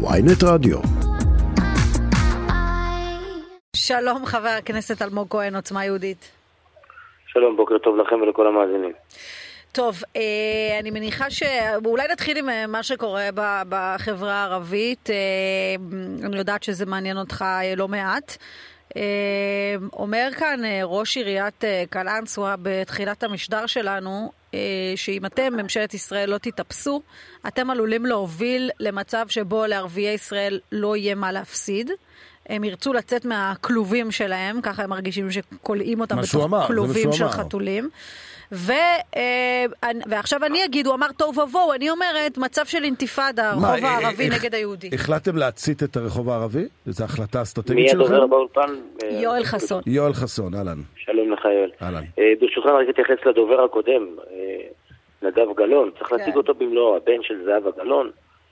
ויינט רדיו. שלום חבר הכנסת אלמוג כהן, עוצמה יהודית. שלום, בוקר טוב לכם ולכל המאזינים. טוב, אה, אני מניחה ש... אולי נתחיל עם אה, מה שקורה בחברה הערבית. אה, אני יודעת שזה מעניין אותך לא מעט. אומר כאן ראש עיריית קלנסווה בתחילת המשדר שלנו, שאם אתם, ממשלת ישראל, לא תתאפסו, אתם עלולים להוביל למצב שבו לערביי ישראל לא יהיה מה להפסיד. הם ירצו לצאת מהכלובים שלהם, ככה הם מרגישים שכולאים אותם בתוך אמר, כלובים של אמר. חתולים. ו, אה, ועכשיו אני אגיד, הוא אמר תוהו ובוהו, אני אומרת מצב של אינתיפאדה, הרחוב מה, הערבי אה, נגד היהודי. החלטתם להצית את הרחוב הערבי? זו החלטה מי אסטרטגית הדובר שלכם? באולפן? אה, יואל חסון. יואל חסון, אהלן. שלום לך יואל. אהלן. אה, ברשותך רק אתייחס לדובר הקודם, אה, נדב גלאון, צריך כן. להציג אותו במלואו, הבן של זהבה גלאון.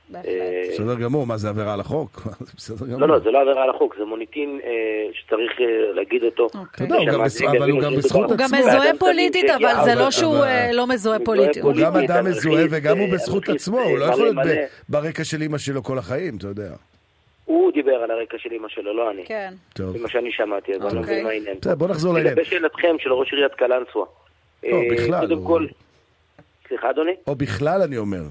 בהחלט. בסדר גמור, מה זה עבירה על החוק? לא, לא, זה לא עבירה על החוק, זה מוניטין אה, שצריך אה, להגיד אותו. אתה אוקיי. יודע, הוא גם שהמאזינים בס- אבל הוא גם בזכות הוא עצמו. מזוהה פוליטית, אבל זה לא שהוא אבל- אה, לא מזוהה פוליטית. הוא גם אדם מזוהה וגם הוא בזכות עצמו, הוא לא יכול להיות ברקע של אימא שלו כל החיים, אתה יודע. הוא דיבר על הרקע של אמא שלו, לא אני. כן. טוב. זה מה שאני שמעתי, אז אני לא אוקיי. מבין מה העניין. בסדר, בוא נחזור לעניין. לגבי שאלתכם של ראש עיריית קלנסווה. לא, בכלל, קודם כל... סליחה, אדוני? או בכלל, אני אומר.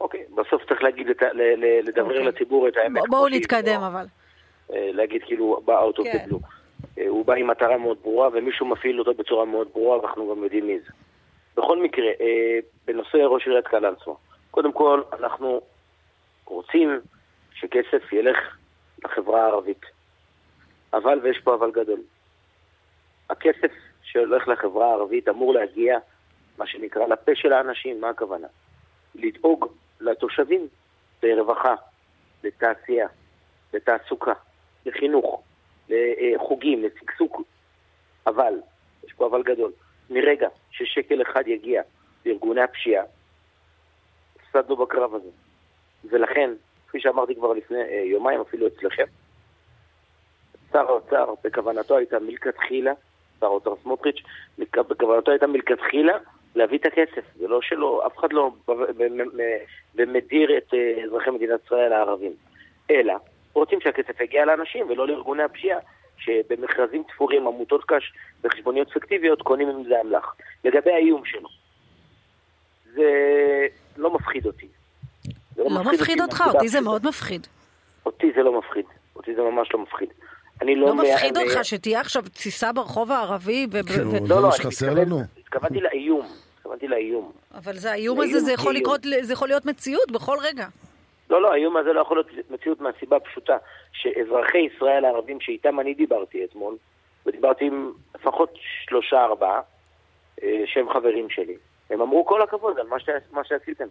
אוקיי, בסוף צריך להגיד, את ל- ל- לדבר אוקיי. לציבור את האמת. בואו נתקדם אבל. אה, להגיד כאילו, בא out of the blue. הוא בא עם מטרה מאוד ברורה, ומישהו מפעיל אותו בצורה מאוד ברורה, ואנחנו גם יודעים מי זה. בכל מקרה, אה, בנושא ראש עיריית קלנסווה, קודם כל, אנחנו רוצים שכסף ילך לחברה הערבית. אבל, ויש פה אבל גדול, הכסף שהולך לחברה הערבית אמור להגיע, מה שנקרא, לפה של האנשים, מה הכוונה? לדאוג לתושבים ברווחה, לתעשייה, לתעסוקה, לחינוך, לחוגים, לשגשוג. אבל, יש פה אבל גדול, מרגע ששקל אחד יגיע לארגוני הפשיעה, הפסדנו בקרב הזה. ולכן, כפי שאמרתי כבר לפני אה, יומיים, אפילו אצלכם, שר האוצר בכוונתו הייתה מלכתחילה, שר האוצר סמוטריץ', בכוונתו הייתה מלכתחילה להביא את הכסף. זה לא שלא, אף אחד לא ומדיר את אה, אזרחי מדינת ישראל הערבים. אלא, רוצים שהכסף יגיע לאנשים ולא לארגוני הפשיעה, שבמכרזים תפורים, עמותות קש וחשבוניות פיקטיביות קונים עם זה אמל"ח. לגבי האיום שלו, זה לא מפחיד אותי. זה לא מפחיד אותך, מהסיבה אותי זה. מאוד מפחיד. אותי זה לא מפחיד. אותי זה ממש לא מפחיד. אני לא... לא מפחיד מה- אותך שתהיה עכשיו תסיסה ברחוב הערבי, ו- כן, ו- לא, זה לא, מה אני שחסר מתכוון- לנו? התכוונתי לאיום. התכוונתי לאיום. אבל זה האיום זה הזה, זה יכול. לקרות, זה יכול להיות מציאות בכל רגע. לא, לא, האיום הזה לא יכול להיות מציאות מהסיבה הפשוטה שאזרחי ישראל הערבים שאיתם אני דיברתי אתמול, ודיברתי עם לפחות שלושה ארבעה, אה, שהם חברים שלי, הם אמרו כל הכבוד על מה, ש... מה שעשיתם.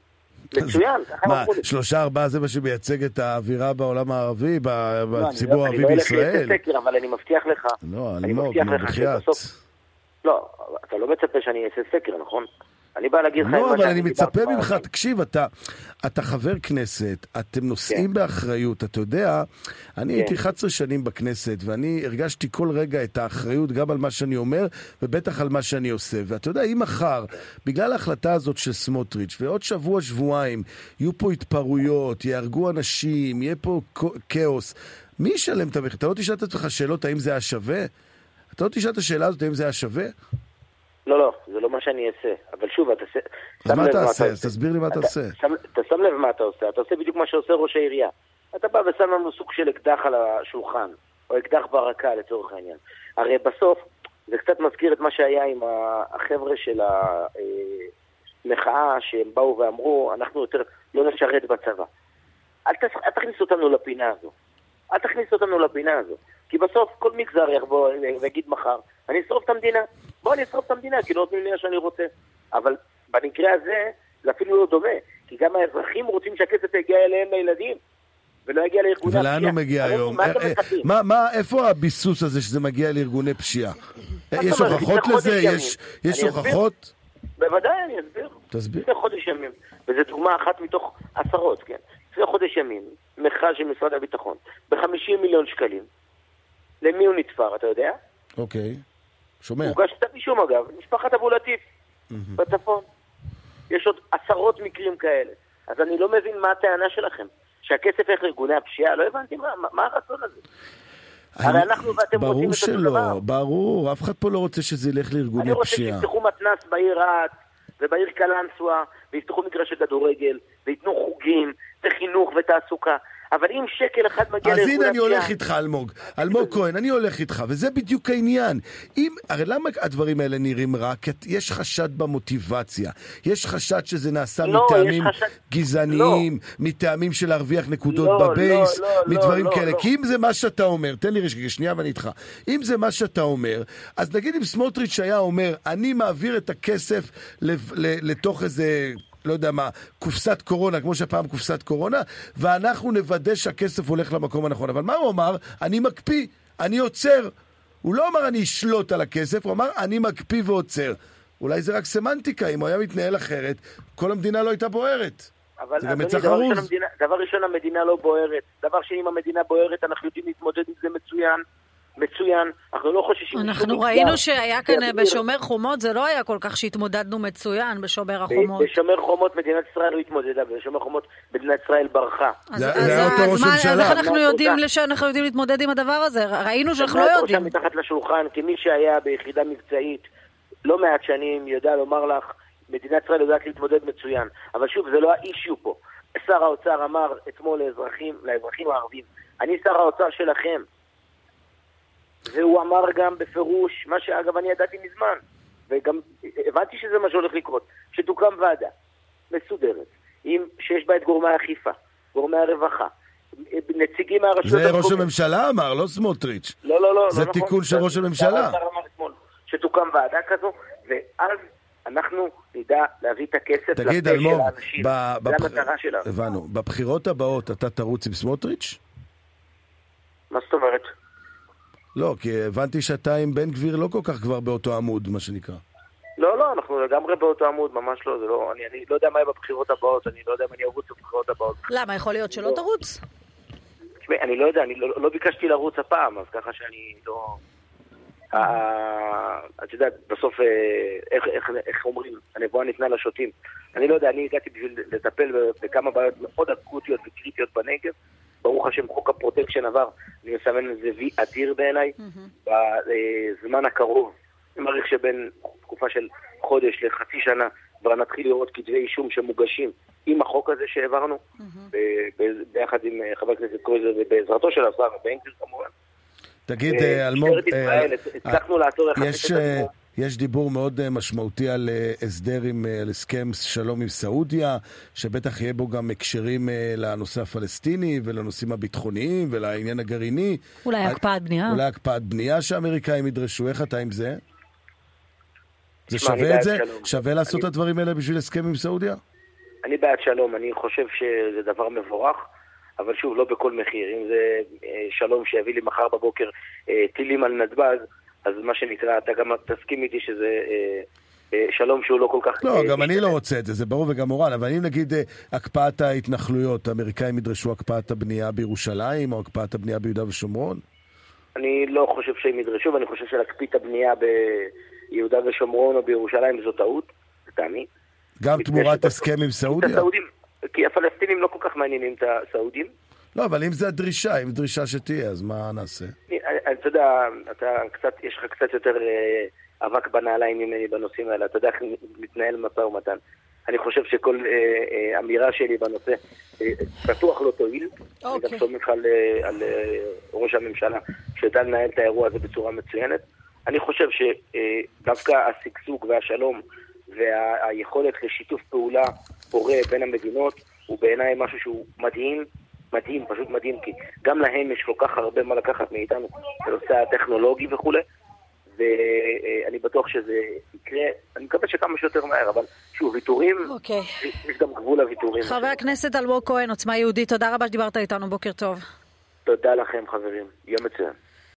מצוין, ככה הם אמרו לי. שלושה ארבעה זה מה שמייצג את האווירה בעולם הערבי, לא, בציבור לא- הערבי אני לא בישראל? הולך סקר, אבל אני מבטיח לך, לא, אני מבטיח לך. שבסוף- לא, אתה לא מצפה שאני אעשה סקר, נכון? אני בא להגיד לך... לא, אבל אני מצפה ממך. תקשיב, אתה, אתה חבר כנסת, אתם נושאים כן. באחריות, אתה יודע, אני כן. הייתי 11 שנים בכנסת, ואני הרגשתי כל רגע את האחריות גם על מה שאני אומר, ובטח על מה שאני עושה. ואתה יודע, אם מחר, בגלל ההחלטה הזאת של סמוטריץ', ועוד שבוע, שבועיים, יהיו פה התפרעויות, יהרגו אנשים, יהיה פה כאוס, מי ישלם את המחיר? אתה לא תשאל את עצמך שאלות האם זה היה שווה? אתה לא תשאל את השאלה הזאת האם זה היה שווה? לא, לא, זה לא מה שאני אעשה. אבל שוב, אתה אז מה תעשה? אז תסביר לי מה אתה עושה. אתה שם לב מה אתה עושה, אתה עושה בדיוק מה שעושה ראש העירייה. אתה בא ושם לנו סוג של אקדח על השולחן, או אקדח ברקה לצורך העניין. הרי בסוף, זה קצת מזכיר את מה שהיה עם החבר'ה של המחאה, שהם באו ואמרו, אנחנו יותר לא נשרת בצבא. אל תכניס אותנו לפינה הזו. אל תכניס אותנו לפינה הזו. כי בסוף כל מגזר יבוא ויגיד מחר, אני אשרוף את המדינה. בוא אני אשרוף את המדינה, כי לא נותנים לי מה שאני רוצה. אבל במקרה הזה, זה אפילו לא דומה. כי גם האזרחים רוצים שהכסף יגיע אליהם לילדים, ולא יגיע לארגוני הפשיעה. ולאן הוא מגיע אבל היום? מה אה, אה? מה, מה, איפה הביסוס הזה שזה מגיע לארגוני פשיעה? אה, יש? הוכחות לזה? יש-. הוכחות? בוודאי, אני אסביר. תסביר. לפני חודש ימים, וזו דוגמה אחת מתוך עשרות, כן? לפני חודש ימים, מכרז של משרד הביטחון, ב-50 מיליון שקלים. למי הוא נתפר, אתה יודע? אוקיי. שומע. הוגש כתב אישום אגב, משפחת אבו לטיף, בצפון. יש עוד עשרות מקרים כאלה. אז אני לא מבין מה הטענה שלכם. שהכסף ילך לארגוני הפשיעה? לא הבנתי מה, מה הרצון הזה. הרי אנחנו ואתם רוצים את אותו דבר. ברור שלא, ברור, אף אחד פה לא רוצה שזה ילך לארגוני אני רוצה פשיעה. שיפתחו מתנ"ס בעיר רהט ובעיר קלנסווה, ויפתחו מגרשי כדורגל, וייתנו חוגים, וחינוך ותעסוקה. אבל אם שקל אחד מגיע אז לארגון הנה אני הפשיעה... הולך איתך, אלמוג. אלמוג כהן, אני הולך איתך, וזה בדיוק העניין. אם, הרי למה הדברים האלה נראים רע? כי יש חשד במוטיבציה. יש חשד שזה נעשה לא, מטעמים חשד- גזעניים, מטעמים של להרוויח נקודות לא, בבייס, לא, לא, מדברים לא, כאלה. לא. כי אם זה מה שאתה אומר, תן לי רגע, שנייה ואני איתך. אם זה מה שאתה אומר, אז נגיד אם סמוטריץ' היה אומר, אני מעביר את הכסף לתוך איזה... לא יודע מה, קופסת קורונה, כמו שהפעם קופסת קורונה, ואנחנו נוודא שהכסף הולך למקום הנכון. אבל מה הוא אמר? אני מקפיא, אני עוצר. הוא לא אמר אני אשלוט על הכסף, הוא אמר אני מקפיא ועוצר. אולי זה רק סמנטיקה, אם הוא היה מתנהל אחרת, כל המדינה לא הייתה בוערת. אבל זה גם ראשון, חרוז. דבר ראשון, המדינה לא בוערת. דבר שני, אם המדינה בוערת, אנחנו יודעים להתמודד עם זה מצוין. מצוין. אנחנו לא חוששים. משום אנחנו. ראינו שהיה כאן. בשומר חומות, זה לא היה כל כך שהתמודדנו מצוין בשומר החומות. בשומר חומות מדינת ישראל לא התמודדה, בשומר חומות מדינת ישראל ברחה. אז- זה- אז- זה אז ראש מה-. אז איך אנחנו יודעים אותה? שאנחנו יודעים להתמודד עם הדבר הזה? ראינו שאנחנו לא יודעים. מתחת לשולחן, כמי שהיה ביחידה מבצעית לא מעט שנים, יודע לומר לך, מדינת ישראל יודעת להתמודד מצוין. אבל שוב, זה לא האישיו פה. שר האוצר אמר אתמול לאזרחים, לאזרחים הערבים, אני שר האוצר שלכם. והוא אמר גם בפירוש, מה שאגב אני ידעתי מזמן, וגם הבנתי שזה מה שהולך לקרות, שתוקם ועדה מסודרת, עם, שיש בה את גורמי האכיפה, גורמי הרווחה, נציגים מהרשויות זה ראש. הממשלה אמר, לא סמוטריץ'. לא, לא, לא. זה לא נכון. תיקון של ראש הממשלה. שתוקם ועדה כזו, ואז אנחנו נדע להביא את הכסף תגיד, לפה אלמוג, של האנשים. זה בבח- המטרה שלנו. הבנו. בבחירות הבאות אתה תרוץ עם סמוטריץ'? מה זאת אומרת? לא, כי הבנתי שאתה עם בן גביר לא כל כך כבר באותו עמוד, מה שנקרא. לא, לא, אנחנו לגמרי באותו עמוד, ממש לא. זה לא אני, אני לא יודע מה יהיה בבחירות הבאות, אני לא יודע אם אני ארוץ בבחירות הבאות. למה? יכול להיות שלא לא. תרוץ? תשמעי, אני לא יודע, אני לא, לא ביקשתי לרוץ הפעם, אז ככה שאני לא... אה, את יודעת, בסוף, אה, איך, איך, איך אומרים, הנבואה ניתנה לשוטים. אני לא יודע, אני הגעתי בשביל לטפל בכמה בעיות מאוד אקוטיות וקריטיות בנגב. ברוך השם, חוק הפרוטקשן עבר, אני מסמן לזה וי אדיר בעיניי. בזמן הקרוב, אני מעריך שבין תקופה של חודש לחצי שנה, כבר נתחיל לראות כתבי אישום שמוגשים עם החוק הזה שהעברנו, ב- ביחד עם אה, חבר הכנסת קרויזר ובעזרתו של השר בן גביר כמובן. תגיד, אה, אה, אלמוג, משטרת אה, ישראל, הצלחנו לעצור יחסית יש, את אה, עצמו. יש דיבור מאוד אה, משמעותי על אה, הסדר עם, אה, על הסכם שלום עם סעודיה, שבטח יהיה בו גם הקשרים לנושא הפלסטיני ולנושאים הביטחוניים ולעניין הגרעיני. אולי הקפאת בנייה? אולי הקפאת בנייה שהאמריקאים ידרשו. איך אתה עם זה? זה שווה את זה? שלום. שווה לעשות את אני- הדברים האלה בשביל הסכם עם סעודיה? אני בעד שלום, אני חושב שזה דבר מבורך, אבל שוב, לא בכל מחיר. אם זה שלום שיביא לי מחר בבוקר טילים על נתב"ג, אז מה שנקרא, אתה גם תסכים איתי שזה אה, אה, שלום שהוא לא כל כך... לא, אה, גם אני. לא רוצה את זה, זה ברור וגם מורן, אבל אם נגיד הקפאת ההתנחלויות, האמריקאים ידרשו הקפאת הבנייה בירושלים, או הקפאת הבנייה ביהודה ושומרון? אני לא חושב שהם ידרשו, ואני חושב שלהקפיא את הבנייה ביהודה ושומרון או בירושלים זו טעות, לטעמי. גם תמורת הסכם עם סעודיה? כי הפלסטינים לא כל כך מעניינים את הסעודים. לא, אבל אם זה הדרישה, אם דרישה שתהיה, אז מה נעשה? אני- אני- אתה יודע, אתה קצת, יש לך קצת יותר אה, אבק בנעליים ממני בנושאים האלה. אתה יודע איך מתנהל משא ומתן. אני חושב שכל אה, אה, אמירה שלי בנושא אה, בטוח לא תועיל. אני אוקיי. גם סומך על, אה, על אה, ראש הממשלה שיודע לנהל את האירוע הזה בצורה מצוינת. אני חושב שדווקא השגשוג והשלום והיכולת לשיתוף פעולה פורה בין המדינות הוא בעיניי משהו שהוא מדהים, מדהים, פשוט מדהים, כי גם להם יש כל כך הרבה מה לקחת מאיתנו בנושא הטכנולוגי וכולי, ואני בטוח שזה יקרה, אני מקווה שכמה שיותר מהר, אבל שוב, ויתורים, אוקיי. יש גם גבול לוויתורים. חבר הכנסת אלמוג כהן, עוצמה יהודית, תודה רבה שדיברת איתנו, בוקר טוב. תודה לכם חברים, יום מצוין.